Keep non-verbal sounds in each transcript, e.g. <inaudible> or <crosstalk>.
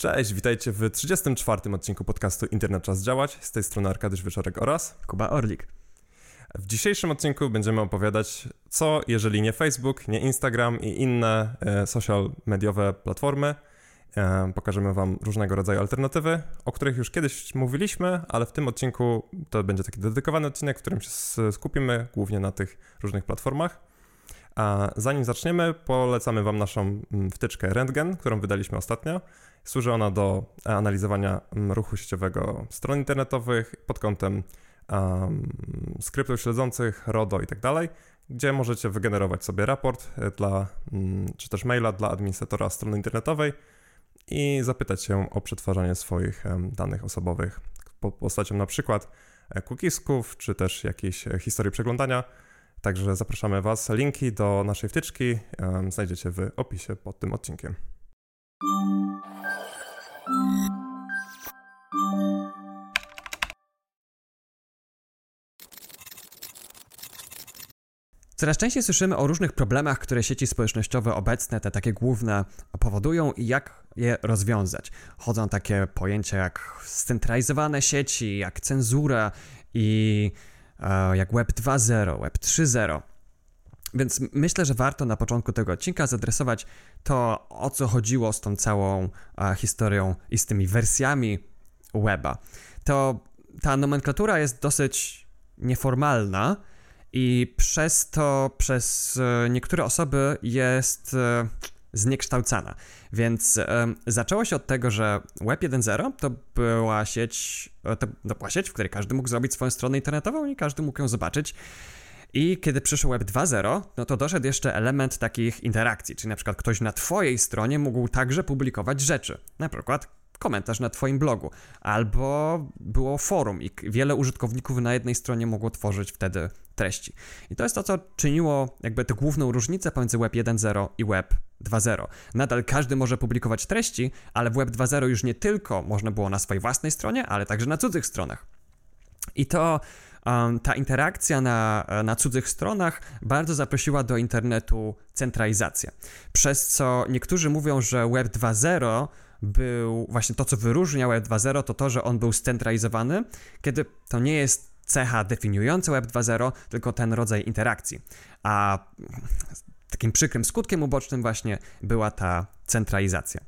Cześć, witajcie w 34. odcinku podcastu Internet Czas Działać. Z tej strony Arkadiusz Wieczorek oraz Kuba Orlik. W dzisiejszym odcinku będziemy opowiadać, co jeżeli nie Facebook, nie Instagram i inne e, social mediowe platformy. E, pokażemy Wam różnego rodzaju alternatywy, o których już kiedyś mówiliśmy, ale w tym odcinku to będzie taki dedykowany odcinek, w którym się skupimy głównie na tych różnych platformach. A zanim zaczniemy, polecamy Wam naszą mm, wtyczkę Rentgen, którą wydaliśmy ostatnio. Służy ona do analizowania mm, ruchu sieciowego stron internetowych pod kątem um, skryptów śledzących, RODO i tak gdzie możecie wygenerować sobie raport e, dla, um, czy też maila dla administratora strony internetowej i zapytać się o przetwarzanie swoich danych osobowych pod postacią na przykład e, cookiesków, czy też jakiejś e, historii przeglądania. Także zapraszamy Was. Linki do naszej wtyczki znajdziecie w opisie pod tym odcinkiem. Coraz częściej słyszymy o różnych problemach, które sieci społecznościowe obecne, te takie główne, powodują i jak je rozwiązać. Chodzą takie pojęcia jak scentralizowane sieci, jak cenzura i jak Web 2.0, Web 3.0. Więc myślę, że warto na początku tego odcinka zadresować to, o co chodziło z tą całą a, historią i z tymi wersjami weba. To ta nomenklatura jest dosyć nieformalna i przez to przez e, niektóre osoby jest e, zniekształcana. Więc e, zaczęło się od tego, że Web 1.0 to była sieć, to, to była sieć, w której każdy mógł zrobić swoją stronę internetową i każdy mógł ją zobaczyć. I kiedy przyszło Web 2.0, no to doszedł jeszcze element takich interakcji, czyli na przykład ktoś na Twojej stronie mógł także publikować rzeczy. Na przykład komentarz na Twoim blogu, albo było forum i wiele użytkowników na jednej stronie mogło tworzyć wtedy treści. I to jest to, co czyniło jakby tę główną różnicę pomiędzy Web 1.0 i Web 2.0. Nadal każdy może publikować treści, ale w Web 2.0 już nie tylko można było na swojej własnej stronie, ale także na cudzych stronach. I to ta interakcja na, na cudzych stronach bardzo zaprosiła do internetu centralizację. Przez co niektórzy mówią, że Web 2.0 był właśnie to, co wyróżnia Web 2.0, to to, że on był scentralizowany, kiedy to nie jest cecha definiująca Web 2.0, tylko ten rodzaj interakcji. A takim przykrym skutkiem ubocznym właśnie była ta centralizacja.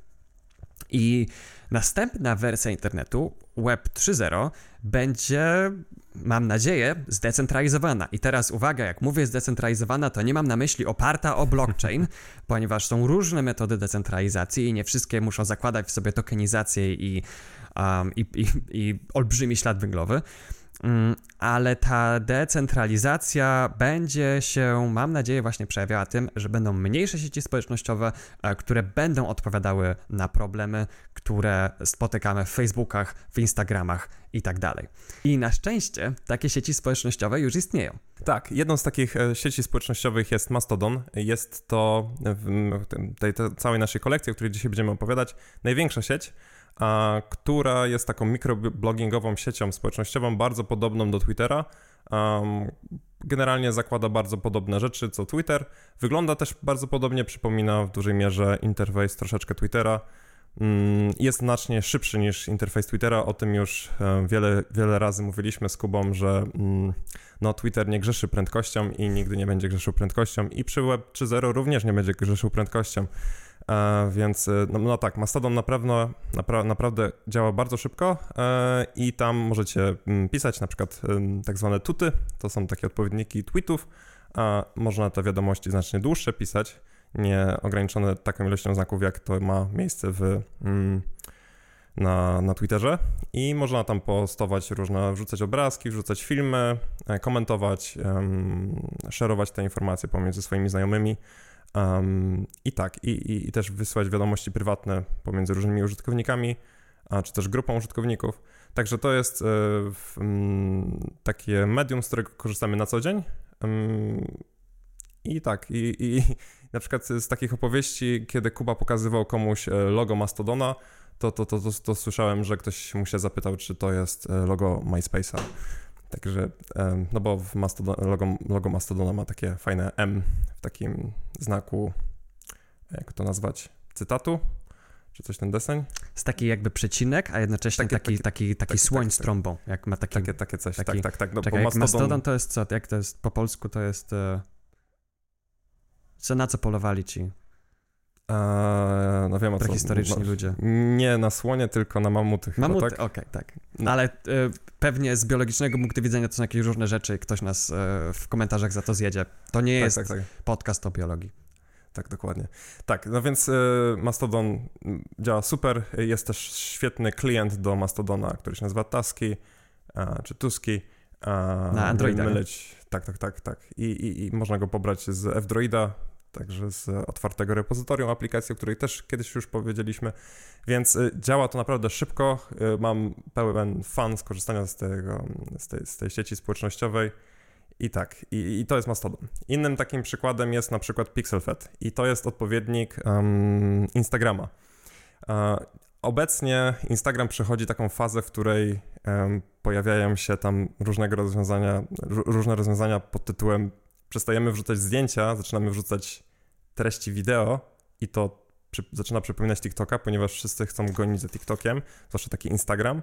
I następna wersja internetu, Web 3.0, będzie, mam nadzieję, zdecentralizowana. I teraz uwaga, jak mówię zdecentralizowana, to nie mam na myśli oparta o blockchain, <laughs> ponieważ są różne metody decentralizacji i nie wszystkie muszą zakładać w sobie tokenizację i, um, i, i, i olbrzymi ślad węglowy. Mm, ale ta decentralizacja będzie się, mam nadzieję, właśnie przejawiała tym, że będą mniejsze sieci społecznościowe, e, które będą odpowiadały na problemy, które spotykamy w Facebookach, w Instagramach i tak dalej. I na szczęście takie sieci społecznościowe już istnieją. Tak, jedną z takich e, sieci społecznościowych jest Mastodon. Jest to w tej, całej naszej kolekcji, o której dzisiaj będziemy opowiadać, największa sieć która jest taką mikrobloggingową siecią społecznościową, bardzo podobną do Twittera. Generalnie zakłada bardzo podobne rzeczy co Twitter. Wygląda też bardzo podobnie, przypomina w dużej mierze interfejs troszeczkę Twittera. Um, jest znacznie szybszy niż interfejs Twittera. O tym już wiele, wiele razy mówiliśmy z Kubą, że mm, no, Twitter nie grzeszy prędkością i nigdy nie będzie grzeszył prędkością. I przy Web 3.0 również nie będzie grzeszył prędkością. E, więc e, no, no, tak, Mastodon naprawdę, napra naprawdę działa bardzo szybko e, i tam możecie mm, pisać na przykład tak zwane tuty, to są takie odpowiedniki tweetów, a można te wiadomości znacznie dłuższe pisać, nie ograniczone taką ilością znaków, jak to ma miejsce w, mm, na, na Twitterze i można tam postować różne, wrzucać obrazki, wrzucać filmy, komentować, szerować te informacje pomiędzy swoimi znajomymi. Um, I tak, i, i, i, też wysyłać wiadomości prywatne pomiędzy różnymi użytkownikami, a, czy też grupą użytkowników. Także to jest um, takie medium, z którego korzystamy na co dzień. I tak, i, i na przykład z takich opowieści, kiedy Kuba pokazywał komuś e, logo Mastodona, to, to, to, to, to słyszałem, że ktoś mu się zapytał, czy to jest e, logo MySpace'a. Także, no bo w Mastodon, logo, logo Mastodona ma takie fajne M w takim znaku, jak to nazwać, cytatu. czy coś ten deseń. Z taki jakby przecinek, a jednocześnie taki, taki, taki, taki, słoń z trąbą, jak ma taki... Takie, takie coś, tak, tak, tak. No, czekaj, mastodon, mastodon to jest co? Jak to jest po polsku, to jest... E... Co, na co polowali ci Eee, no wiem o co. prehistoryczni no, ludzie? Nie na słonie, tylko na mamuty chyba, Mamuty, tak? okej, tak. No. Ale e, pewnie z biologicznego punktu widzenia to są jakieś różne rzeczy i ktoś nas e, w komentarzach za to zjedzie. To nie Tak, jest tak, tak. podcast o biologii. Tak, dokładnie. Tak, no więc y, Mastodon działa super. Jest też świetny klient do Mastodona, który się nazywa Tusky, a, czy Tuski. A, Na Androida. Myleć. Tak, tak, tak, tak. I, i, I można go pobrać z F-Droida, także z otwartego repozytorium aplikacji, o której też kiedyś już powiedzieliśmy. Więc y, działa to naprawdę szybko. Y, mam pełen fan z korzystania z, tego, z, tej, z tej sieci społecznościowej. I tak, i, i to jest Mastodon. Innym takim przykładem jest na przykład PixelFed i to jest odpowiednik um, Instagrama. E, obecnie Instagram przechodzi taką fazę, w której em, pojawiają się tam różnego rozwiązania, ró- różne rozwiązania pod tytułem przestajemy wrzucać zdjęcia, zaczynamy wrzucać treści wideo i to przy, zaczyna przypominać TikToka, ponieważ wszyscy chcą gonić za TikTokiem, zwłaszcza taki Instagram.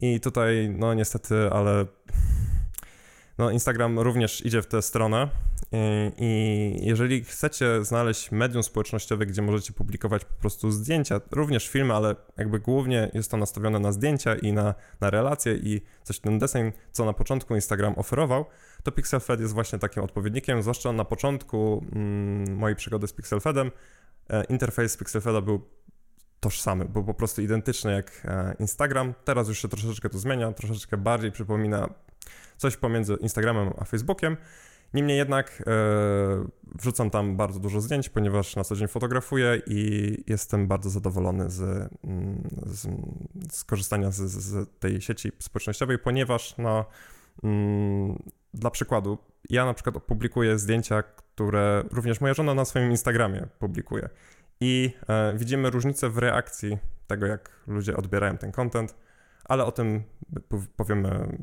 I tutaj, no niestety, ale no, Instagram również idzie w tę stronę i, jeżeli chcecie znaleźć medium społecznościowe, gdzie możecie publikować po prostu zdjęcia, również filmy, ale jakby głównie jest to nastawione na zdjęcia i na, na relacje i coś ten deseń, co na początku Instagram oferował, to PixelFed jest właśnie takim odpowiednikiem, zwłaszcza na początku mm, mojej przygody z PixelFedem, e, interfejs PixelFeda był tożsamy, był po prostu identyczny jak e, Instagram. Teraz już się troszeczkę to zmienia, troszeczkę bardziej przypomina coś pomiędzy Instagramem a Facebookiem. Niemniej jednak e, wrzucam tam bardzo dużo zdjęć, ponieważ na co dzień fotografuję i jestem bardzo zadowolony z, mm, z, z korzystania z, z tej sieci społecznościowej, ponieważ no, mm, dla przykładu, ja na przykład publikuję zdjęcia, które również moja żona na swoim Instagramie publikuje. I e, widzimy różnicę w reakcji tego, jak ludzie odbierają ten content, ale o tym powiemy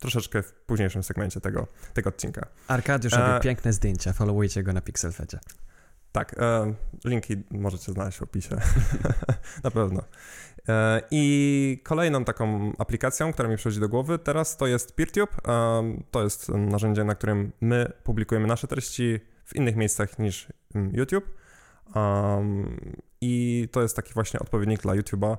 troszeczkę w późniejszym segmencie tego, tego odcinka. Arkadiusz robi E, piękne zdjęcia, followujcie go na PixelFedzie. Tak, e, linki możecie znaleźć w opisie. <laughs> na pewno. E, I kolejną taką aplikacją, która mi przychodzi do głowy teraz, to jest PeerTube. E, to jest narzędzie, na którym my publikujemy nasze treści w innych miejscach niż mm, YouTube. Um, I to jest taki właśnie odpowiednik dla YouTube'a,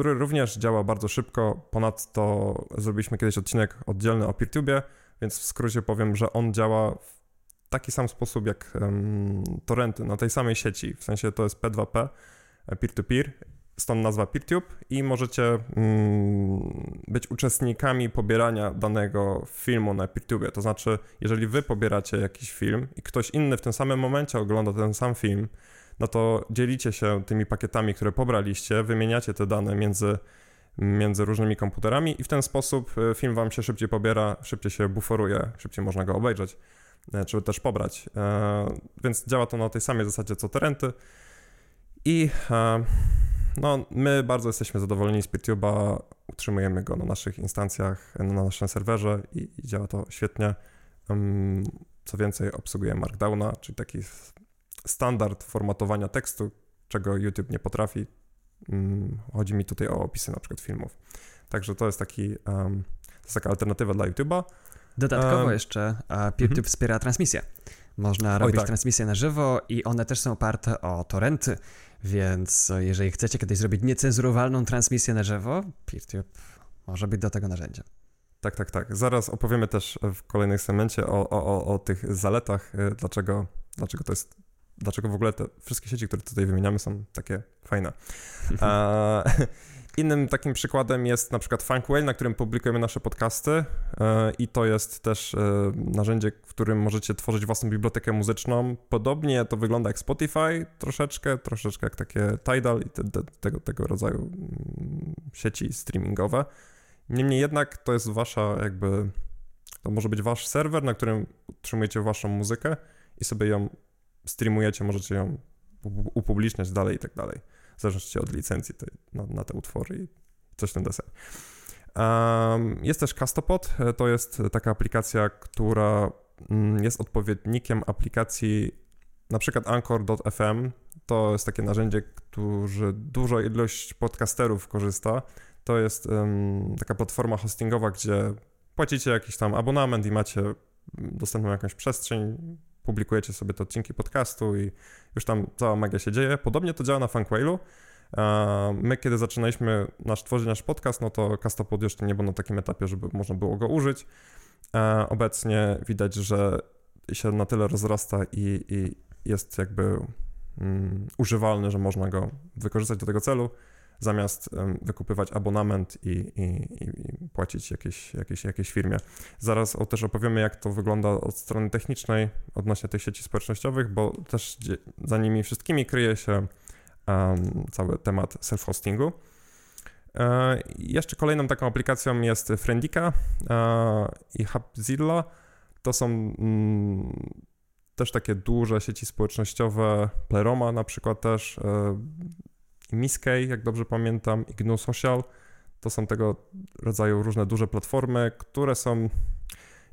który również działa bardzo szybko. Ponadto zrobiliśmy kiedyś odcinek oddzielny o PeerTubie, więc w skrócie powiem, że on działa w taki sam sposób jak um, torrenty na tej samej sieci. W sensie to jest P2P, e, peer-to-peer, stąd nazwa PeerTube i możecie mm, być uczestnikami pobierania danego filmu na PeerTube. To znaczy, jeżeli wy pobieracie jakiś film i ktoś inny w tym samym momencie ogląda ten sam film, no to dzielicie się tymi pakietami, które pobraliście, wymieniacie te dane między, między różnymi komputerami i w ten sposób e, film wam się szybciej pobiera, szybciej się buforuje, szybciej można go obejrzeć, e, czy też pobrać. E, Więc działa to na tej samej zasadzie co torrenty. I e, no, my bardzo jesteśmy zadowoleni z PeerTube'a, utrzymujemy go na naszych instancjach, na naszym serwerze i, i działa to świetnie. Co więcej, obsługuje Markdowna, czyli taki standard formatowania tekstu, czego YouTube nie potrafi. Ym, Chodzi mi tutaj o opisy na przykład filmów. Także to jest taki, ym, to jest taka alternatywa dla YouTube'a. Dodatkowo Em, jeszcze PeerTube mhm. wspiera transmisję. Można robić tak. transmisje na żywo i one też są oparte o torrenty, więc jeżeli chcecie kiedyś zrobić niecenzurowalną transmisję na żywo, PeerTube może być do tego narzędziem. Tak, tak, tak. Zaraz opowiemy też w kolejnym segmencie o, o, o, o tych zaletach, y, dlaczego, dlaczego to jest, dlaczego w ogóle te wszystkie sieci, które tutaj wymieniamy są takie fajne. <laughs> A, <laughs> innym takim przykładem jest na przykład Funkwell, na którym publikujemy nasze podcasty y, i to jest też y, narzędzie, w którym możecie tworzyć własną bibliotekę muzyczną. Podobnie to wygląda jak Spotify troszeczkę, troszeczkę jak takie Tidal i te, te, tego, tego rodzaju mm, sieci streamingowe. Niemniej jednak to jest wasza jakby, to może być wasz serwer, na którym utrzymujecie waszą muzykę i sobie ją streamujecie, możecie ją upu- upubliczniać dalej i tak dalej. W zależności od licencji na, na te utwory i coś ten deseń. Um, jest też Castopod, to jest taka aplikacja, która mm, jest odpowiednikiem aplikacji na przykład Anchor.fm. to jest takie narzędzie, które dużo ilość podcasterów korzysta. To jest um, taka platforma hostingowa, gdzie płacicie jakiś tam abonament i macie dostępną jakąś przestrzeń, publikujecie sobie te odcinki podcastu i już tam cała magia się dzieje. Podobnie to działa na Funkwailu. My, kiedy zaczynaliśmy nasz, tworzyć nasz podcast, no to Castopod jeszcze nie był na takim etapie, żeby można było go użyć. Obecnie widać, że się na tyle rozrasta i, i jest jakby um, używalny, że można go wykorzystać do tego celu, zamiast wykupywać abonament i, i, i płacić jakiejś, jakiejś, jakiejś firmie. Zaraz o, też opowiemy, jak to wygląda od strony technicznej odnośnie tych sieci społecznościowych, bo też za nimi wszystkimi kryje się um, cały temat self-hostingu. E, jeszcze kolejną taką aplikacją jest Friendika e, i Hubzilla. To są mm, też takie duże sieci społecznościowe, Pleroma na przykład też, e, Miskey, jak dobrze pamiętam, i GNU Social. To są tego rodzaju różne duże platformy, które są,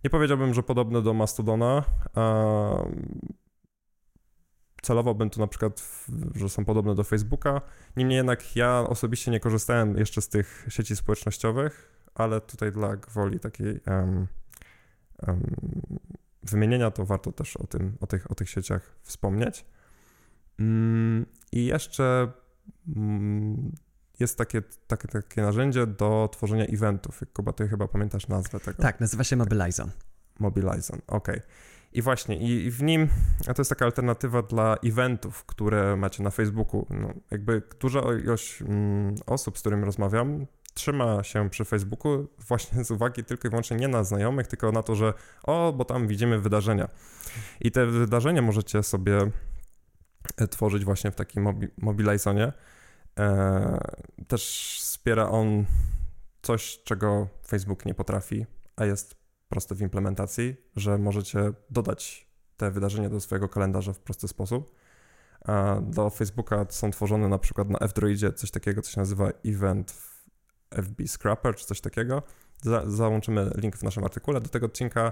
nie powiedziałbym, że podobne do Mastodona. Celowałbym tu na przykład, że są podobne do Facebooka. Niemniej jednak ja osobiście nie korzystałem jeszcze z tych sieci społecznościowych, ale tutaj dla gwoli takiej um, um, wymienienia to warto też o, tym, o, tych, o tych sieciach wspomnieć. Mm, I jeszcze jest takie, takie, takie narzędzie do tworzenia eventów. Kuba, ty chyba pamiętasz nazwę tego. Tak, nazywa się Mobilizon. Mobilizon, ok. I właśnie, i w nim, a to jest taka alternatywa dla eventów, które macie na Facebooku. No, jakby duża ilość mm, osób, z którymi rozmawiam, trzyma się przy Facebooku właśnie z uwagi tylko i wyłącznie nie na znajomych, tylko na to, że o, bo tam widzimy wydarzenia. I te wydarzenia możecie sobie tworzyć właśnie w takim mobi mobilizonie. E, też wspiera on coś, czego Facebook nie potrafi, a jest proste w implementacji, że możecie dodać te wydarzenia do swojego kalendarza w prosty sposób. Do Facebooka są tworzone na przykład na F-Droidzie coś takiego, co się nazywa Event FB Scrapper czy coś takiego. Za, załączymy link w naszym artykule do tego odcinka.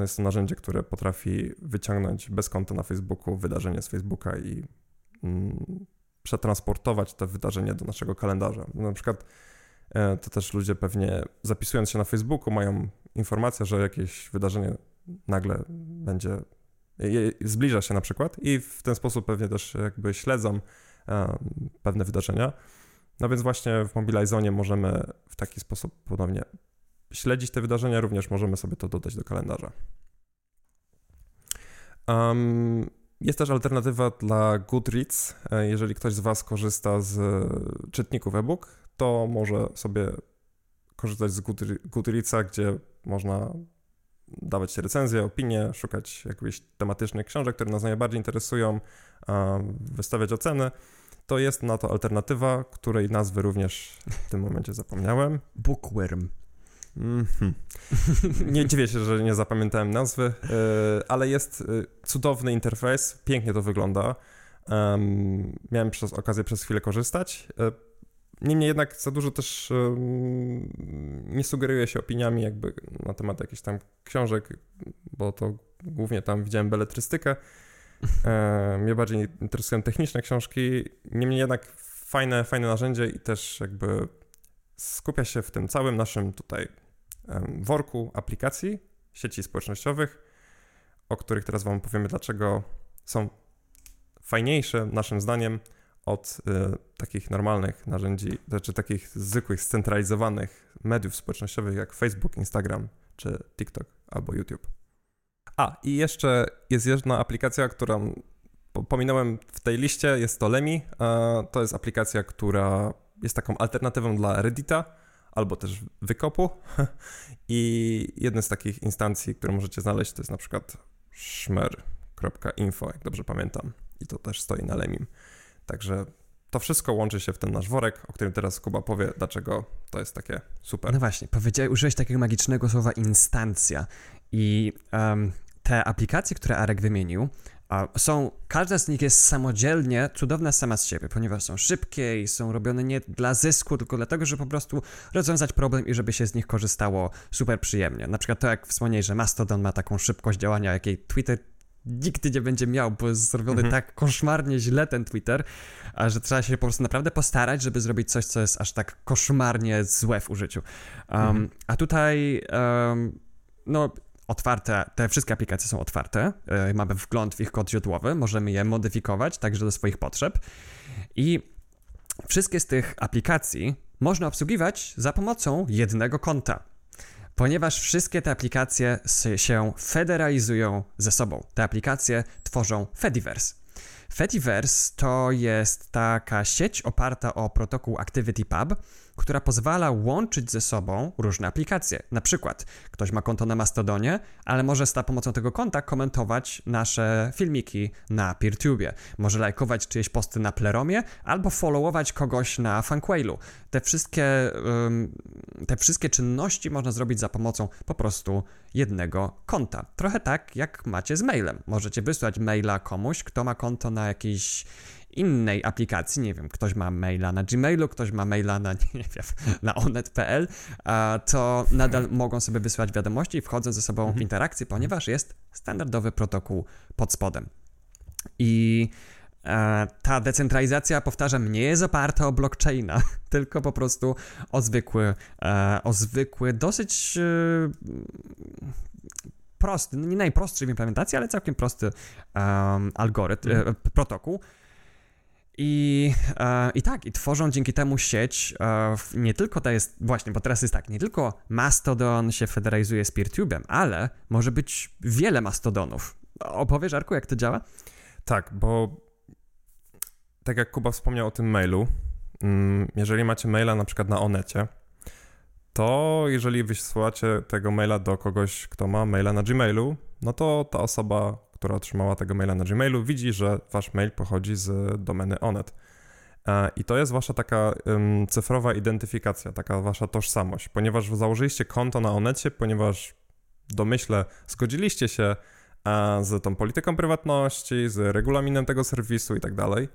Jest to narzędzie, które potrafi wyciągnąć bez konta na Facebooku wydarzenie z Facebooka i mm, przetransportować te wydarzenie do naszego kalendarza. Na przykład e, to też ludzie pewnie zapisując się na Facebooku mają informację, że jakieś wydarzenie nagle będzie, zbliża się na przykład i w ten sposób pewnie też jakby śledzą e, pewne wydarzenia. No więc właśnie w Mobilizonie możemy w taki sposób ponownie śledzić te wydarzenia, również możemy sobie to dodać do kalendarza. Um, jest też alternatywa dla Goodreads. E, jeżeli ktoś z Was korzysta z czytników e-book, to może sobie korzystać z Goodreadsa, gdzie można dawać recenzje, opinie, szukać jakichś tematycznych książek, które nas najbardziej interesują, wystawiać oceny to jest na to alternatywa, której nazwy również w tym momencie zapomniałem. Bookworm. Mm -hmm. Nie dziwię się, że nie zapamiętałem nazwy, e, ale jest e, cudowny interfejs, pięknie to wygląda. Miałem przez okazję przez chwilę korzystać. E, niemniej jednak za dużo też nie sugeruję się opiniami jakby na temat jakichś tam książek, bo to głównie tam widziałem beletrystykę. Mnie bardziej interesują techniczne książki, niemniej jednak fajne, fajne narzędzie i też jakby skupia się w tym całym naszym tutaj worku aplikacji, sieci społecznościowych, o których teraz Wam powiemy, dlaczego są fajniejsze naszym zdaniem od y, takich normalnych narzędzi, znaczy takich zwykłych, scentralizowanych mediów społecznościowych jak Facebook, Instagram czy TikTok albo YouTube. A, i jeszcze jest jedna aplikacja, którą pominąłem w tej liście, jest to Lemi. To jest aplikacja, która jest taką alternatywą dla Reddita albo też wykopu. <laughs> I jedna z takich instancji, które możecie znaleźć, to jest na przykład szmer.info, jak dobrze pamiętam. I to też stoi na Lemim. Także to wszystko łączy się w ten nasz worek, o którym teraz Kuba powie, dlaczego to jest takie super. No właśnie, powiedziałeś, użyłeś takiego magicznego słowa instancja i um, te aplikacje, które Arek wymienił, są, każda z nich jest samodzielnie cudowna sama z siebie, ponieważ są szybkie i są robione nie dla zysku, tylko dlatego, że po prostu rozwiązać problem i żeby się z nich korzystało super przyjemnie. Na przykład to, jak wspomniałeś, że Mastodon ma taką szybkość działania, jakiej Twitter nigdy nie będzie miał, bo jest zrobiony mhm. tak koszmarnie źle ten Twitter, a że trzeba się po prostu naprawdę postarać, żeby zrobić coś, co jest aż tak koszmarnie złe w użyciu. Um, mhm. A tutaj, um, no, otwarte, te wszystkie aplikacje są otwarte, yy, mamy wgląd w ich kod źródłowy, możemy je modyfikować także do swoich potrzeb i wszystkie z tych aplikacji można obsługiwać za pomocą jednego konta ponieważ wszystkie te aplikacje się federalizują ze sobą. Te aplikacje tworzą Fediverse. Fediverse to jest taka sieć oparta o protokół ActivityPub, która pozwala łączyć ze sobą różne aplikacje. Na przykład ktoś ma konto na Mastodonie, ale może za pomocą tego konta komentować nasze filmiki na PeerTube. Może lajkować czyjeś posty na Pleromie albo followować kogoś na Funkwailu. Te wszystkie, te wszystkie czynności można zrobić za pomocą po prostu jednego konta. Trochę tak jak macie z mailem. Możecie wysłać maila komuś, kto ma konto na jakiś innej aplikacji, nie wiem, ktoś ma maila na Gmailu, ktoś ma maila na, <laughs> nie wiem, na onet.pl, to nadal mogą sobie wysłać wiadomości i wchodzą ze sobą w mhm. interakcję, ponieważ jest standardowy protokół pod spodem. I e, ta decentralizacja, powtarzam, nie jest oparta o blockchaina, <laughs> tylko po prostu o zwykły, e, o zwykły, dosyć e, prosty, nie najprostszy w implementacji, ale całkiem prosty algorytm, mm. protokół, i, e, I tak, i tworzą dzięki temu sieć, e, nie tylko to jest, właśnie, bo teraz jest tak, nie tylko Mastodon się federalizuje z PeerTube'em, ale może być wiele Mastodonów. Opowiesz, Arku, jak to działa? Tak, bo tak jak Kuba wspomniał o tym mailu, mm, jeżeli macie maila na przykład na Onecie, to jeżeli wysyłacie tego maila do kogoś, kto ma maila na Gmailu, no to ta osoba która otrzymała tego maila na Gmailu, widzi, że wasz mail pochodzi z domeny Onet. E, I to jest wasza taka um, cyfrowa identyfikacja, taka wasza tożsamość, ponieważ założyliście konto na Onecie, ponieważ domyślę zgodziliście się e, z tą polityką prywatności, z regulaminem tego serwisu i tak dalej.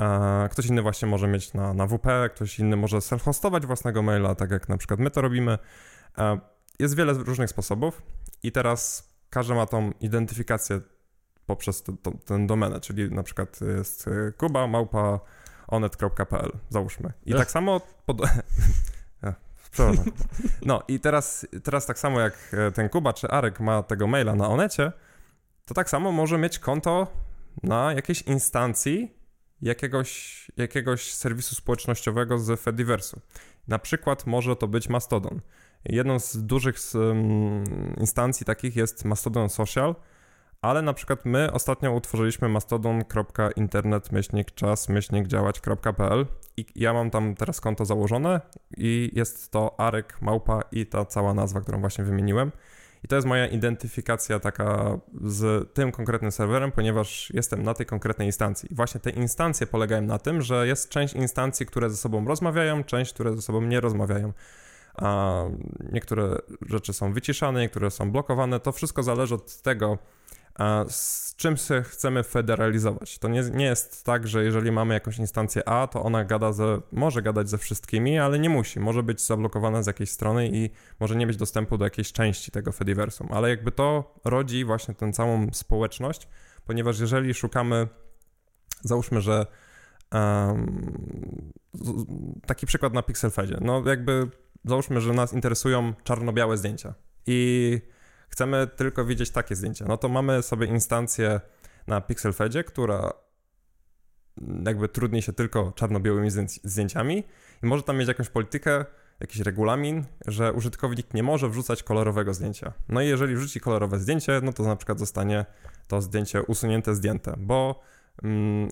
E, ktoś inny właśnie może mieć na, na WP, ktoś inny może self-hostować własnego maila, tak jak na przykład my to robimy. Jest wiele różnych sposobów i teraz każdy ma tą identyfikację poprzez tę domenę, czyli na przykład jest kuba małpa onet.pl, załóżmy. I Ech. tak samo pod... <laughs> Przepraszam. No i teraz, teraz tak samo jak e, ten Kuba czy Arek ma tego maila na Onecie, to tak samo może mieć konto na jakiejś instancji jakiegoś, jakiegoś serwisu społecznościowego z Fediversu. Na przykład może to być Mastodon. Jedną z dużych um, instancji takich jest Mastodon Social, ale na przykład my ostatnio utworzyliśmy mastodon.internet-czas-działać.pl i ja mam tam teraz konto założone i jest to Arek Małpa i ta cała nazwa, którą właśnie wymieniłem. I to jest moja identyfikacja taka z tym konkretnym serwerem, ponieważ jestem na tej konkretnej instancji. I właśnie te instancje polegają na tym, że jest część instancji, które ze sobą rozmawiają, część, które ze sobą nie rozmawiają. A niektóre rzeczy są wyciszane, niektóre są blokowane. To wszystko zależy od tego, z czym się chcemy federalizować. To nie, nie jest tak, że jeżeli mamy jakąś instancję A, to ona gada ze, może gadać ze wszystkimi, ale nie musi. Może być zablokowana z jakiejś strony i może nie mieć dostępu do jakiejś części tego Fediversum. Ale jakby to rodzi właśnie tę całą społeczność, ponieważ jeżeli szukamy, załóżmy, że um, taki przykład na Pixelfedzie, no jakby załóżmy, że nas interesują czarno-białe zdjęcia i chcemy tylko widzieć takie zdjęcia, no to mamy sobie instancję na PixelFedzie, która jakby trudni się tylko czarno-białymi zdjęciami i może tam mieć jakąś politykę, jakiś regulamin, że użytkownik nie może wrzucać kolorowego zdjęcia. No i jeżeli wrzuci kolorowe zdjęcie, no to na przykład zostanie to zdjęcie usunięte, zdjęte, bo mm,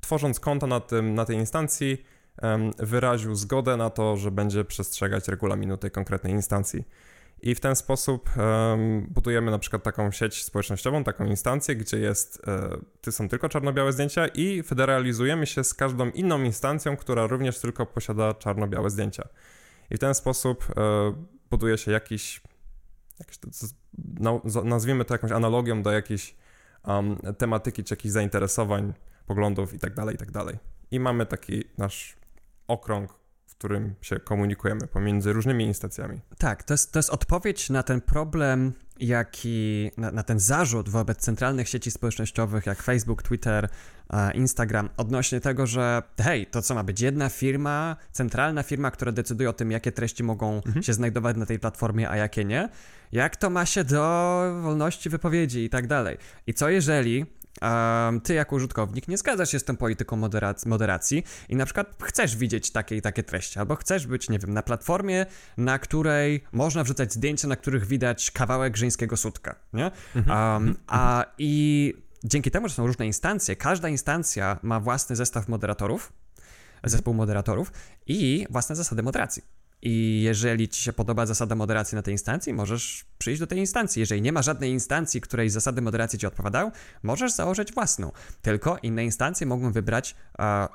tworząc konto na, tym, na tej instancji, wyraził zgodę na to, że będzie przestrzegać regulaminu tej konkretnej instancji. I w ten sposób um, budujemy na przykład taką sieć społecznościową, taką instancję, gdzie jest, ty są tylko czarno-białe zdjęcia i federalizujemy się z każdą inną instancją, która również tylko posiada czarno-białe zdjęcia. I w ten sposób e, buduje się jakiś, jakiś nazwijmy to jakąś analogią do jakiejś um, tematyki, czy jakichś zainteresowań, poglądów itd., tak itd. Tak I mamy taki nasz okrąg którym się komunikujemy pomiędzy różnymi instancjami. Tak, to jest, to jest odpowiedź na ten problem jak i na, na, ten zarzut wobec centralnych sieci społecznościowych jak Facebook, Twitter, Instagram odnośnie tego, że hej, to co ma być jedna firma, centralna firma, która decyduje o tym, jakie treści mogą mhm. się znajdować na tej platformie, a jakie nie, jak to ma się do wolności wypowiedzi i tak dalej. I co jeżeli um, ty jako użytkownik nie zgadzasz się z tą polityką moderacji, moderacji i na przykład chcesz widzieć takie i takie treści, albo chcesz być, nie wiem, na platformie, na której można wrzucać zdjęcia, na których widać kawałek żeńskiego sutka, nie? Um, a i dzięki temu, że są różne instancje, każda instancja ma własny zestaw moderatorów, zespół moderatorów i własne zasady moderacji. I jeżeli ci się podoba zasada moderacji na tej instancji, możesz przyjść do tej instancji. Jeżeli nie ma żadnej instancji, której zasady moderacji ci odpowiadają, możesz założyć własną. Tylko inne instancje mogą wybrać e,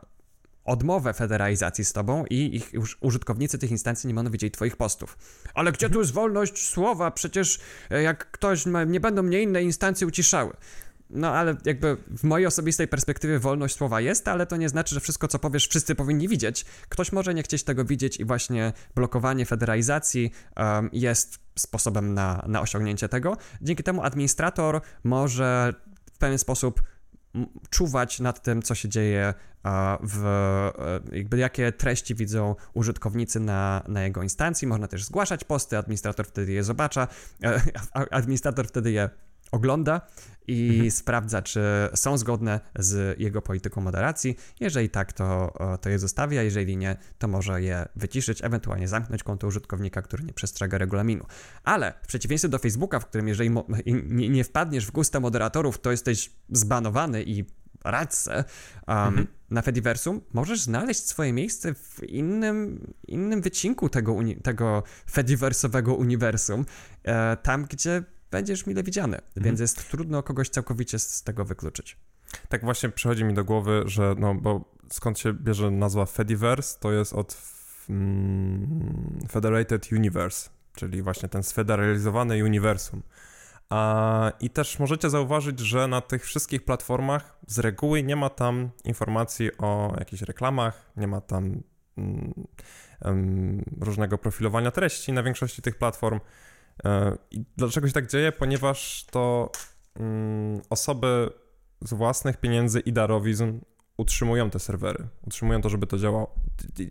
odmowę federalizacji z tobą i ich użytkownicy tych instancji nie będą widzieć twoich postów. Ale gdzie tu jest wolność słowa? Przecież e, jak ktoś, ma, nie będą mnie inne instancje uciszały. No ale jakby w mojej osobistej perspektywie wolność słowa jest, ale to nie znaczy, że wszystko, co powiesz, wszyscy powinni widzieć. Ktoś może nie chcieć tego widzieć i właśnie blokowanie federalizacji um, jest sposobem na, na osiągnięcie tego. Dzięki temu administrator może w pewien sposób czuwać nad tym, co się dzieje w, e, jakby jakie treści widzą użytkownicy na, na jego instancji. Można też zgłaszać posty, administrator wtedy je zobacza, e, <laughs> administrator wtedy je ogląda i mhm. sprawdza, czy są zgodne z jego polityką moderacji. Jeżeli tak, to, to je zostawia, jeżeli nie, to może je wyciszyć, ewentualnie zamknąć konto użytkownika, który nie przestrzega regulaminu. Ale w przeciwieństwie do Facebooka, w którym jeżeli nie, nie wpadniesz w gusta moderatorów, to jesteś zbanowany i radce um, mhm. na Fediversum, możesz znaleźć swoje miejsce w innym, innym wycinku tego, uni tego Fediversowego uniwersum, e, tam gdzie będziesz mile widziany, mhm. więc jest trudno kogoś całkowicie z tego wykluczyć. Tak właśnie przychodzi mi do głowy, że no bo skąd się bierze nazwa Fediverse, to jest od mm, Federated Universe, czyli właśnie ten sfederalizowany uniwersum. A, I też możecie zauważyć, że na tych wszystkich platformach z reguły nie ma tam informacji o jakichś reklamach, nie ma tam mm, różnego profilowania treści na większości tych platform. E, I dlaczego się tak dzieje? Ponieważ to mm, osoby z własnych pieniędzy i darowizn utrzymują te serwery, utrzymują to, żeby to działało.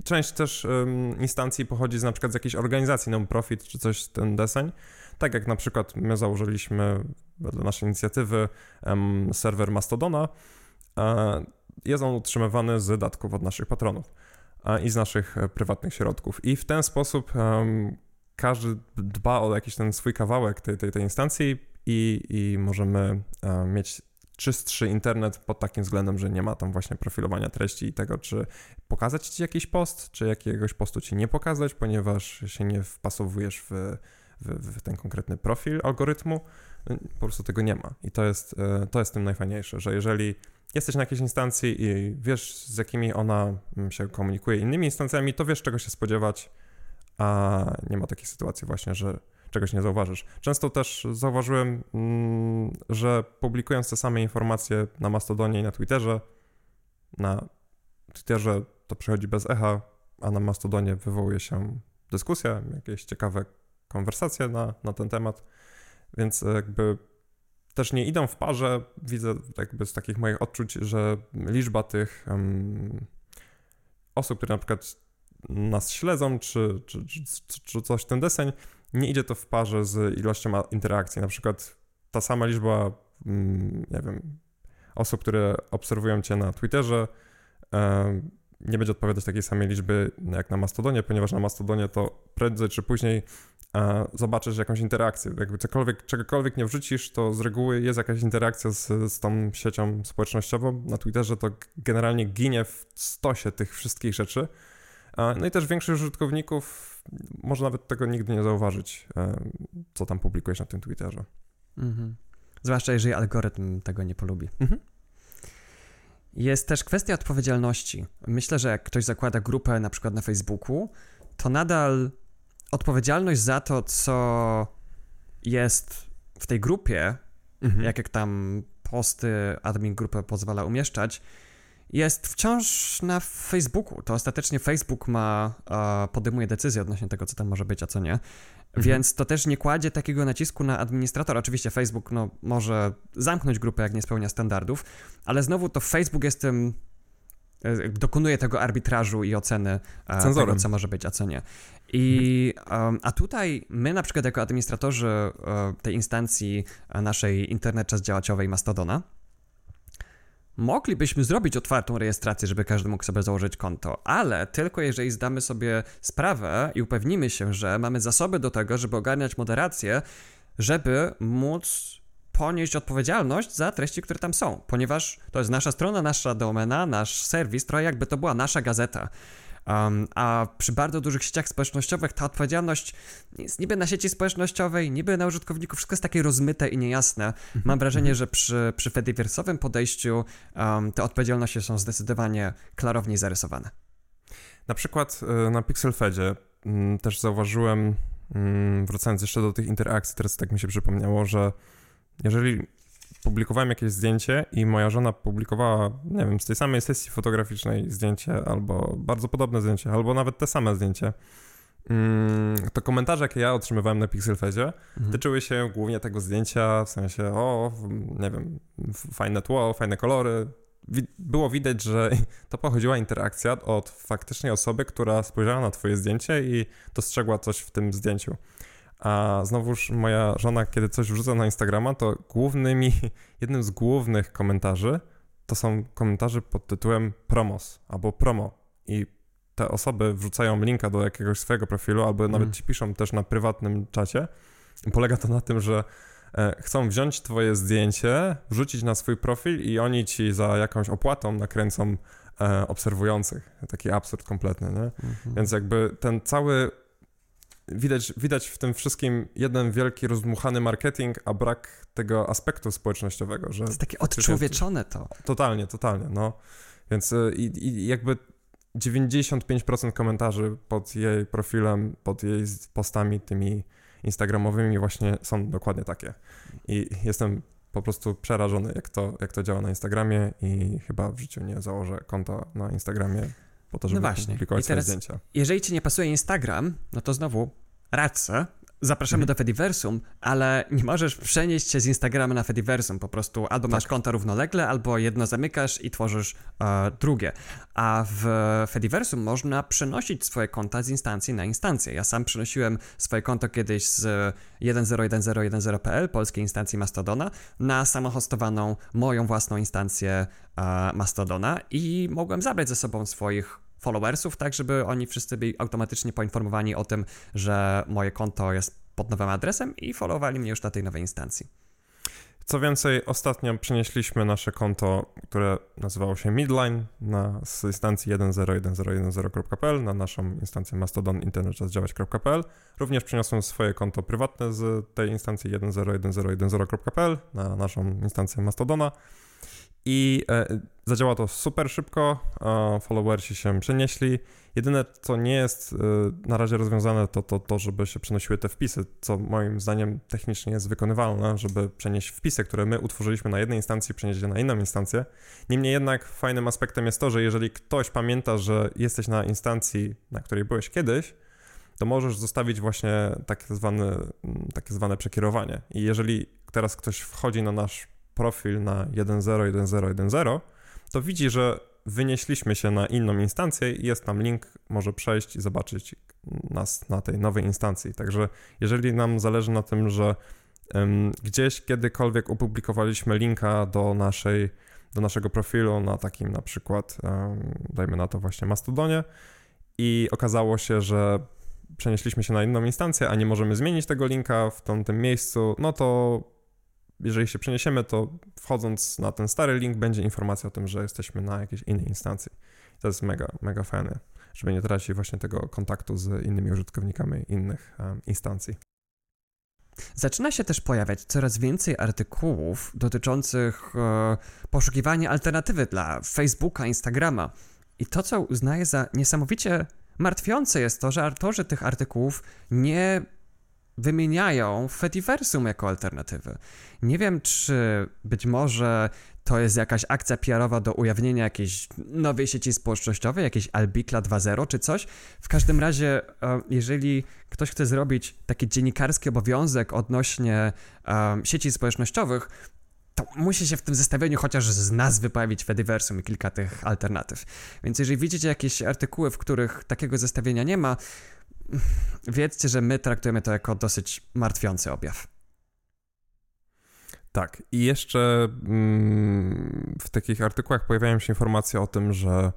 Część też um, instancji pochodzi z na przykład z jakiejś organizacji non-profit czy coś ten deseń. Tak jak na przykład my założyliśmy wedle naszej inicjatywy um, serwer Mastodona. E, jest on utrzymywany z datków od naszych patronów i z naszych e, prywatnych środków. I w ten sposób każdy dba o jakiś ten swój kawałek tej, tej, tej instancji i, i możemy e, mieć czystszy internet pod takim względem, że nie ma tam właśnie profilowania treści i tego, czy pokazać ci jakiś post, czy jakiegoś postu ci nie pokazać, ponieważ się nie wpasowujesz w, w, w ten konkretny profil algorytmu. Po prostu tego nie ma. I to jest, e, to jest tym najfajniejsze, że jeżeli jesteś na jakiejś instancji i wiesz, z jakimi ona mm, się komunikuje innymi instancjami, to wiesz, czego się spodziewać a nie ma takiej sytuacji właśnie, że czegoś nie zauważysz. Często też zauważyłem, mm, że publikując te same informacje na Mastodonie i na Twitterze, na Twitterze to przychodzi bez echa, a na Mastodonie wywołuje się dyskusja, jakieś ciekawe konwersacje na, na ten temat, więc jakby też nie idą w parze. Widzę jakby z takich moich odczuć, że liczba tych um, osób, które na przykład nas śledzą, czy, czy, czy, czy coś ten deseń, nie idzie to w parze z ilością interakcji. Na przykład ta sama liczba, mm, nie wiem, osób, które obserwują cię na Twitterze, nie będzie odpowiadać takiej samej liczby jak na Mastodonie, ponieważ na Mastodonie to prędzej czy później zobaczysz jakąś interakcję. Jakby cokolwiek, czegokolwiek nie wrzucisz, to z reguły jest jakaś interakcja z, z tą siecią społecznościową. Na Twitterze to generalnie ginie w stosie tych wszystkich rzeczy. No i też większość użytkowników może nawet tego nigdy nie zauważyć, co tam publikujesz na tym Twitterze. Mhm. Zwłaszcza jeżeli algorytm tego nie polubi. Mhm. Jest też kwestia odpowiedzialności. Myślę, że jak ktoś zakłada grupę na przykład na Facebooku, to nadal odpowiedzialność za to, co jest w tej grupie, mhm. jak, jak tam posty admin grupy pozwala umieszczać, jest wciąż na Facebooku. To ostatecznie Facebook ma, e, podejmuje decyzję odnośnie tego, co tam może być, a co nie. Mhm. Więc to też nie kładzie takiego nacisku na administratora. Oczywiście Facebook no, może zamknąć grupę, jak nie spełnia standardów, ale znowu to Facebook jest tym e, dokonuje tego arbitrażu i oceny e, Cenzorem. tego, co może być, a co nie. I, a tutaj my na przykład jako administratorzy tej instancji naszej internet czas działaciowej Mastodona Moglibyśmy zrobić otwartą rejestrację, żeby każdy mógł sobie założyć konto, ale tylko jeżeli zdamy sobie sprawę i upewnimy się, że mamy zasoby do tego, żeby ogarniać moderację, żeby móc ponieść odpowiedzialność za treści, które tam są, ponieważ to jest nasza strona, nasza domena, nasz serwis, trochę jakby to była nasza gazeta. Um, a przy bardzo dużych sieciach społecznościowych ta odpowiedzialność jest niby na sieci społecznościowej, niby na użytkowniku, wszystko jest takie rozmyte i niejasne. Mhm. Mam wrażenie, mhm. że przy, przy fediversowym podejściu um, te odpowiedzialności są zdecydowanie klarowniej zarysowane. Na przykład y, na PixelFedzie mm, też zauważyłem, mm, wracając jeszcze do tych interakcji, teraz tak mi się przypomniało, że jeżeli publikowałem jakieś zdjęcie i moja żona publikowała, nie wiem, z tej samej sesji fotograficznej zdjęcie, albo bardzo podobne zdjęcie, albo nawet te same zdjęcie, mm, to komentarze, jakie ja otrzymywałem na Pixelfedzie, mhm. tyczyły się głównie tego zdjęcia, w sensie, o, nie wiem, fajne tło, fajne kolory. Było widać, że <laughs> to pochodziła interakcja od faktycznie osoby, która spojrzała na twoje zdjęcie i dostrzegła coś w tym zdjęciu. A znowuż moja żona, kiedy coś wrzuca na Instagrama, to głównymi, <laughs> jednym z głównych komentarzy to są komentarze pod tytułem promos albo promo. I te osoby wrzucają linka do jakiegoś swojego profilu, albo nawet mm. ci piszą też na prywatnym czacie. Polega to na tym, że e, chcą wziąć twoje zdjęcie, wrzucić na swój profil i oni ci za jakąś opłatą nakręcą e, obserwujących. Taki absurd kompletny, nie? Mm -hmm. Więc jakby ten cały widać, widać w tym wszystkim jeden wielki, rozdmuchany marketing, a brak tego aspektu społecznościowego. Że to jest takie odczłowieczone to. Totalnie, totalnie, no. Więc y, i, i jakby 95% komentarzy pod jej profilem, pod jej postami tymi instagramowymi właśnie są dokładnie takie. I jestem po prostu przerażony, jak to, jak to działa na Instagramie i chyba w życiu nie założę konta na Instagramie po to, no żeby no właśnie. publikować I teraz, zdjęcia. Jeżeli ci nie pasuje Instagram, no to znowu rację, zapraszamy mhm. do Fediversum, ale nie możesz przenieść się z Instagrama na Fediversum. Po prostu albo tak. masz konta równolegle, albo jedno zamykasz i tworzysz e, drugie. A w Fediversum można przenosić swoje konta z instancji na instancję. Ja sam przenosiłem swoje konto kiedyś z 101010.pl, polskiej instancji Mastodona, na samohostowaną moją własną instancję e, Mastodona i mogłem zabrać ze sobą swoich followersów, tak żeby oni wszyscy byli automatycznie poinformowani o tym, że moje konto jest pod nowym adresem i followowali mnie już na tej nowej instancji. Co więcej, ostatnio przenieśliśmy nasze konto, które nazywało się Midline, na, z instancji 101010.pl na naszą instancję Mastodon internetczasdziałać.pl. Również przeniosłem swoje konto prywatne z tej instancji 101010.pl na naszą instancję Mastodona. I e, zadziała to super szybko, followersi się przenieśli. Jedyne, co nie jest e, na razie rozwiązane, to, to to, żeby się przenosiły te wpisy, co moim zdaniem technicznie jest wykonywalne, żeby przenieść wpisy, które my utworzyliśmy na jednej instancji, przenieść je na inną instancję. Niemniej jednak fajnym aspektem jest to, że jeżeli ktoś pamięta, że jesteś na instancji, na której byłeś kiedyś, to możesz zostawić właśnie takie zwane, takie zwane przekierowanie. I jeżeli teraz ktoś wchodzi na nasz profil na 1.0.1.0.1.0, to widzi, że wynieśliśmy się na inną instancję i jest tam link, może przejść i zobaczyć nas na tej nowej instancji. Także jeżeli nam zależy na tym, że um, gdzieś kiedykolwiek opublikowaliśmy linka do naszej do naszego profilu na takim na przykład, dajmy na to właśnie Mastodonie i okazało się, że przenieśliśmy się na inną instancję, a nie możemy zmienić tego linka w tym, tym miejscu, no to jeżeli się przeniesiemy, to wchodząc na ten stary link będzie informacja o tym, że jesteśmy na jakiejś innej instancji. To jest mega, mega fajne, żeby nie tracić właśnie tego kontaktu z innymi użytkownikami innych um, instancji. Zaczyna się też pojawiać coraz więcej artykułów dotyczących e, poszukiwania alternatywy dla Facebooka, Instagrama. I to, co uznaję za niesamowicie martwiące, jest to, że autorzy tych artykułów nie wymieniają Fediversum jako alternatywy. Nie wiem, czy być może to jest jakaś akcja PR-owa do ujawnienia jakiejś nowej sieci społecznościowej, jakiejś Albikla 2.0 czy coś. W każdym razie, e, jeżeli ktoś chce zrobić taki dziennikarski obowiązek odnośnie um, sieci społecznościowych, to musi się w tym zestawieniu chociaż z nazwy pojawić Fediversum i kilka tych alternatyw. Więc jeżeli widzicie jakieś artykuły, w których takiego zestawienia nie ma, wiedzcie, że my traktujemy to jako dosyć martwiący objaw. Tak, i jeszcze mm, w takich artykułach pojawiają się informacje o tym, że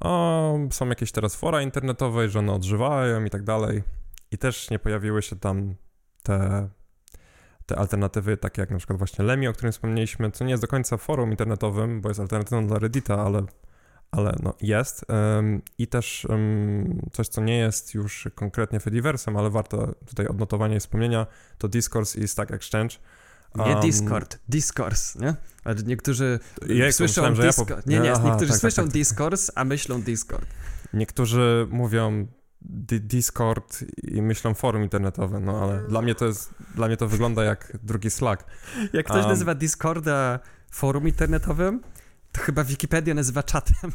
o, są jakieś teraz fora internetowe, że one odżywają i tak dalej. I też nie pojawiły się tam te, te alternatywy, takie jak na przykład właśnie Lemi, o którym wspomnieliśmy, co nie jest do końca forum internetowym, bo jest alternatywą dla Reddita, ale, ale no jest. I też coś, co nie jest już konkretnie Fediversem, ale warto tutaj odnotowania i wspomnienia, to Discourse i Stack Exchange nie um, Discord, Discourse, nie? Ale niektórzy Jejku, słyszą myślałem, Discord. Ja po... Nie, nie, Aha, niektórzy tak, słyszą tak, tak. Discourse, a myślą Discord. Niektórzy mówią Discord i myślą forum internetowe, no ale dla mnie to jest, dla mnie to wygląda jak drugi Slack. Jak ktoś um, nazywa Discorda forum internetowym, to chyba Wikipedia nazywa czatem.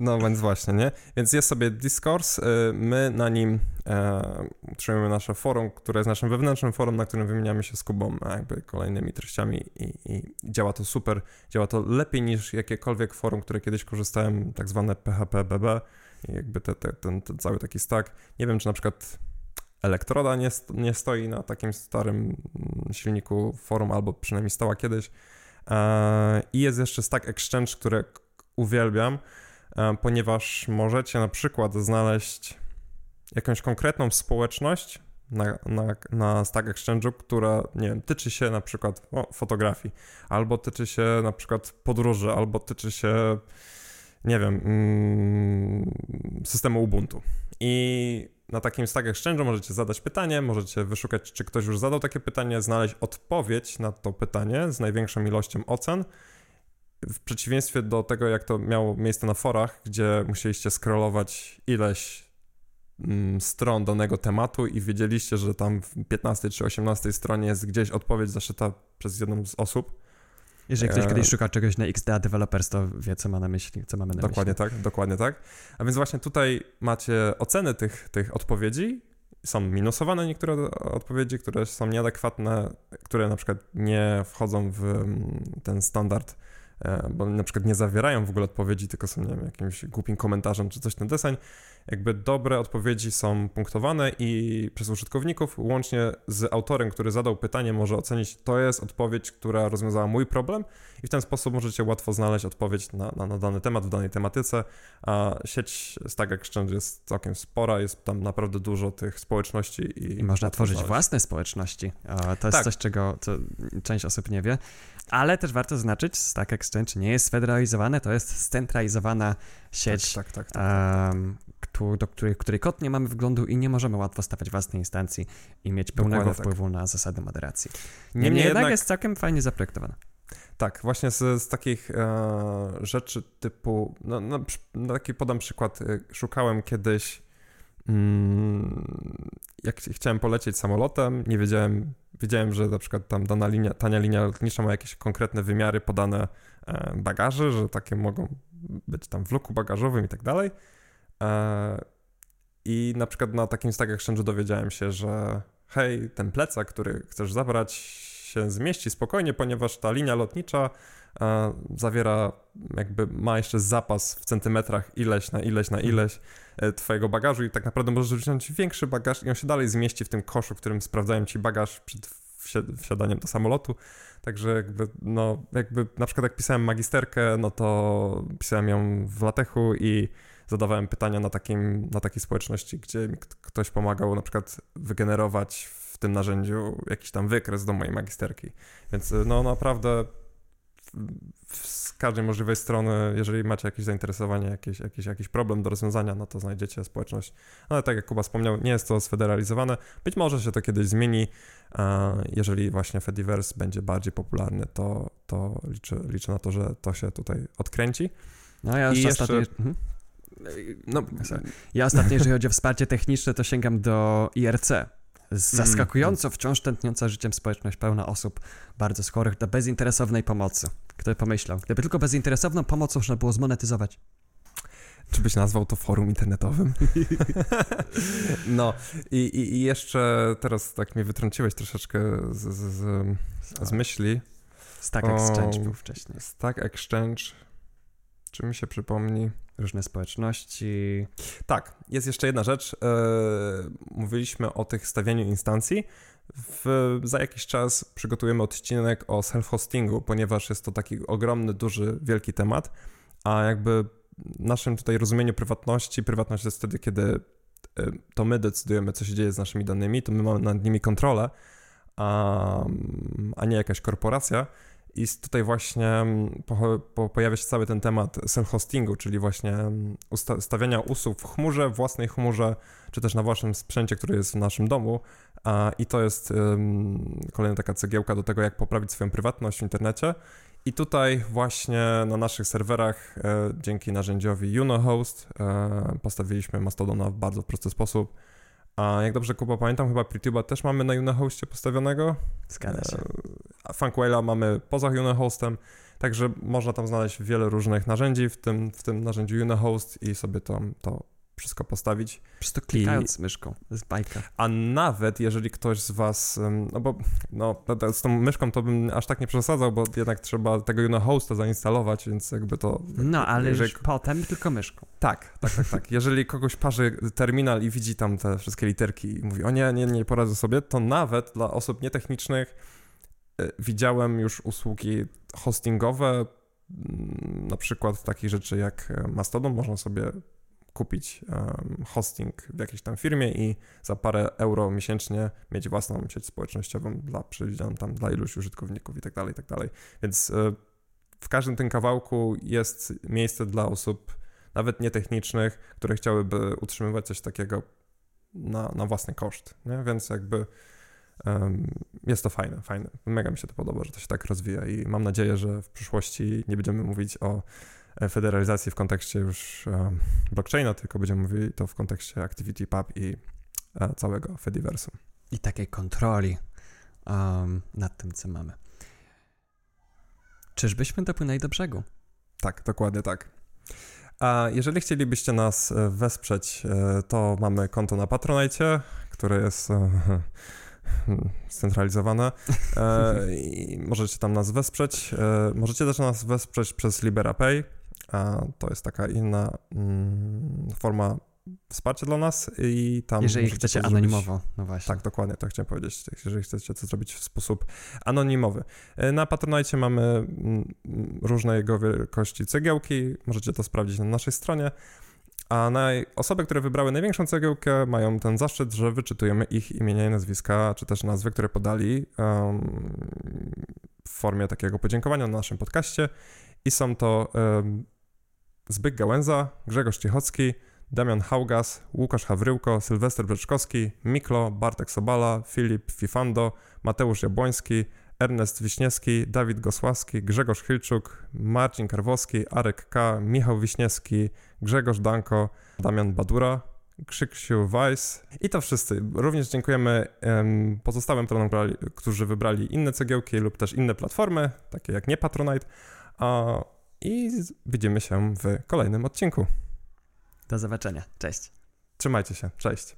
No więc właśnie, nie? Więc jest sobie Discourse, y, my na nim e, utrzymujemy nasze forum, które jest naszym wewnętrznym forum, na którym wymieniamy się z Kubą jakby kolejnymi treściami i, i działa to super, działa to lepiej niż jakiekolwiek forum, które kiedyś korzystałem, tak zwane PHP BB i jakby te, te, ten, ten cały taki stack. Nie wiem, czy na przykład Elektroda nie, nie stoi na takim starym silniku forum, albo przynajmniej stała kiedyś. E, I jest jeszcze Stack Exchange, które uwielbiam, E, ponieważ możecie na przykład znaleźć jakąś konkretną społeczność na, na, na Stack Exchange'u, która, nie wiem, tyczy się na przykład o, fotografii, albo tyczy się na przykład podróży, albo tyczy się, nie wiem, mm, systemu Ubuntu. I na takim Stack Exchange'u możecie zadać pytanie, możecie wyszukać, czy ktoś już zadał takie pytanie, znaleźć odpowiedź na to pytanie z największą ilością ocen w przeciwieństwie do tego, jak to miało miejsce na forach, gdzie musieliście scrollować ileś mm, stron danego tematu i wiedzieliście, że tam w 15 czy 18 stronie jest gdzieś odpowiedź zaszyta przez jedną z osób. Jeżeli ktoś e... kiedyś szuka czegoś na XDA Developers, to wie, co ma na myśli, co mamy na dokładnie myśli. Dokładnie tak, dokładnie tak. A więc właśnie tutaj macie oceny tych, tych odpowiedzi. Są minusowane niektóre odpowiedzi, które są nieadekwatne, które na przykład nie wchodzą w mm, ten standard E, bo na przykład nie zawierają w ogóle odpowiedzi, tylko są, nie wiem, jakimś głupim komentarzem czy coś ten deseń. Jakby dobre odpowiedzi są punktowane i przez użytkowników, łącznie z autorem, który zadał pytanie, może ocenić, to jest odpowiedź, która rozwiązała mój problem i w ten sposób możecie łatwo znaleźć odpowiedź na, na, na dany temat w danej tematyce, a sieć Stack Exchange jest całkiem spora, jest tam naprawdę dużo tych społeczności. I, I można tworzyć znaleźć. własne społeczności. To jest tak. coś, czego część osób nie wie. Ale też warto zaznaczyć, Stack Exchange nie jest sfederalizowane, to jest scentralizowana sieć, tak, tak, tak, um, do której, której kod nie mamy wglądu i nie możemy łatwo stawiać własnej instancji i mieć pełnego Dokładnie wpływu na zasady moderacji. Niemniej, Niemniej jednak, jednak jest całkiem fajnie zaprojektowana. Tak, właśnie z, z takich e, rzeczy typu, no, no, no, taki podam przykład, e, szukałem kiedyś, mm, jak chciałem polecieć samolotem, nie wiedziałem, wiedziałem, że na przykład tam dana linia, tania linia lotnicza ma jakieś konkretne wymiary podane e, bagaży, że takie mogą być tam w luku bagażowym i tak dalej. E, I na przykład na takim Stack Exchange dowiedziałem się, że hej, ten plecak, który chcesz zabrać się zmieści spokojnie, ponieważ ta linia lotnicza e, zawiera, jakby ma jeszcze zapas w centymetrach ileś na ileś na mhm. ileś e, twojego bagażu i tak naprawdę możesz wziąć większy bagaż i on się dalej zmieści w tym koszu, w którym sprawdzają ci bagaż przed wsiadaniem do samolotu. Także jakby, no, jakby na przykład jak pisałem magisterkę, no to pisałem ją w latechu i zadawałem pytania na, takim, na takiej społeczności, gdzie ktoś pomagał na przykład wygenerować w tym narzędziu jakiś tam wykres do mojej magisterki. Więc y, no naprawdę z każdej możliwej strony, jeżeli macie jakieś zainteresowanie, jakiś, jakiś, jakiś problem do rozwiązania, no to znajdziecie społeczność. Ale tak jak Kuba wspomniał, nie jest to sfederalizowane. Być może się to kiedyś zmieni. Jeżeli właśnie Fediverse będzie bardziej popularny, to, to liczę, liczę na to, że to się tutaj odkręci. No ja I. Jeszcze... Mhm. No, ja ostatnio, jeżeli chodzi o wsparcie techniczne, to sięgam do IRC, zaskakująco wciąż tętniąca życiem społeczność pełna osób bardzo skorych do bezinteresownej pomocy. Kto pomyślał? Gdyby tylko bezinteresowną pomoc można było zmonetyzować. Czy byś nazwał to forum internetowym? <laughs> no i, i, i, jeszcze teraz tak mnie wytrąciłeś troszeczkę z, z, z, z myśli. Stack Exchange był wcześniej. Stack Exchange. Czy mi się przypomni? Różne społeczności. Tak, jest jeszcze jedna rzecz. E, mówiliśmy o tych stawianiu instancji. W, za jakiś czas przygotujemy odcinek o self-hostingu, ponieważ jest to taki ogromny, duży, wielki temat, a jakby naszym tutaj rozumieniu prywatności, prywatność jest wtedy, kiedy e, to my decydujemy, co się dzieje z naszymi danymi, to my mamy nad nimi kontrolę, a, a nie jakaś korporacja. I tutaj właśnie mm, po, po, pojawia się cały ten temat self-hostingu, czyli właśnie mm, stawiania usług w chmurze, własnej chmurze, czy też na własnym sprzęcie, który jest w naszym domu. I to jest um, kolejna taka cegiełka do tego, jak poprawić swoją prywatność w internecie. I tutaj właśnie na naszych serwerach e, dzięki narzędziowi UnoHost e, postawiliśmy Mastodona w bardzo prosty sposób. A jak dobrze Kuba pamiętam, chyba PreTube'a też mamy na UnoHostie postawionego. Zgadza się. Funkwella mamy poza UnoHostem, także można tam znaleźć wiele różnych narzędzi w tym, w tym narzędziu UnoHost i sobie to, to wszystko postawić. Przez to klikając I, myszką, jest bajka. A nawet jeżeli ktoś z was, no bo no, z tą myszką to bym aż tak nie przesadzał, bo jednak trzeba tego UnoHosta zainstalować, więc jakby to... No, ale jeżeli... już potem tylko myszką. Tak, tak, tak, tak. Jeżeli kogoś parzy terminal i widzi tam te wszystkie literki i mówi, o nie, nie, nie poradzę sobie, to nawet dla osób nietechnicznych widziałem już usługi hostingowe, na przykład takich rzeczy jak e, Mastodon, można sobie kupić hosting w jakiejś tam firmie i za parę euro miesięcznie mieć własną sieć społecznościową dla przewidzianą tam dla iluś użytkowników i tak dalej, tak dalej. Więc y, w każdym tym kawałku jest miejsce dla osób nawet nietechnicznych, które chciałyby utrzymywać coś takiego na, na własny koszt, nie? więc jakby jest to fajne, fajne. Mega mi się to podoba, że to się tak rozwija i mam nadzieję, że w przyszłości nie będziemy mówić o E, federalizacji w kontekście już e, blockchaina, tylko będziemy mówili to w kontekście ActivityPub i e, całego Fediversum. I takiej kontroli um, nad tym, co mamy. Czyżbyśmy dopłynęli do brzegu? Tak, dokładnie tak. A jeżeli chcielibyście nas wesprzeć, to mamy konto na Patronite, które jest <laughs> scentralizowane i możecie tam nas wesprzeć. Możecie też nas wesprzeć przez LiberaPay a to jest taka inna mm, forma wsparcia dla nas i tam... Jeżeli chcecie to anonimowo, no właśnie. Tak, dokładnie, to chciałem powiedzieć. Jeżeli chcecie to zrobić w sposób anonimowy. E, na Patronite mamy mm, różne jego wielkości cegiełki, możecie to sprawdzić na naszej stronie. A na osoby, które wybrały największą cegiełkę, mają ten zaszczyt, że wyczytujemy ich imienia i nazwiska, czy też nazwy, które podali um, w formie takiego podziękowania na naszym podcaście. I są to um, Zbyk Gałęza, Grzegorz Ciechocki, Damian Haugas, Łukasz Hawryłko, Sylwester Breczkowski, Miklo, Bartek Sobala, Filip Fifando, Mateusz Jabłoński, Ernest Wiśniewski, Dawid Gosławski, Grzegorz Hilczuk, Marcin Karwowski, Arek K., Michał Wiśniewski, Grzegorz Danko, Damian Badura, Krzyksiu Weiss i to wszyscy. Również dziękujemy um, pozostałym tronom, którzy wybrali inne cegiełki lub też inne platformy, takie jak nie Patronite, a i widzimy się w kolejnym odcinku. Do zobaczenia. Cześć. Trzymajcie się. Cześć.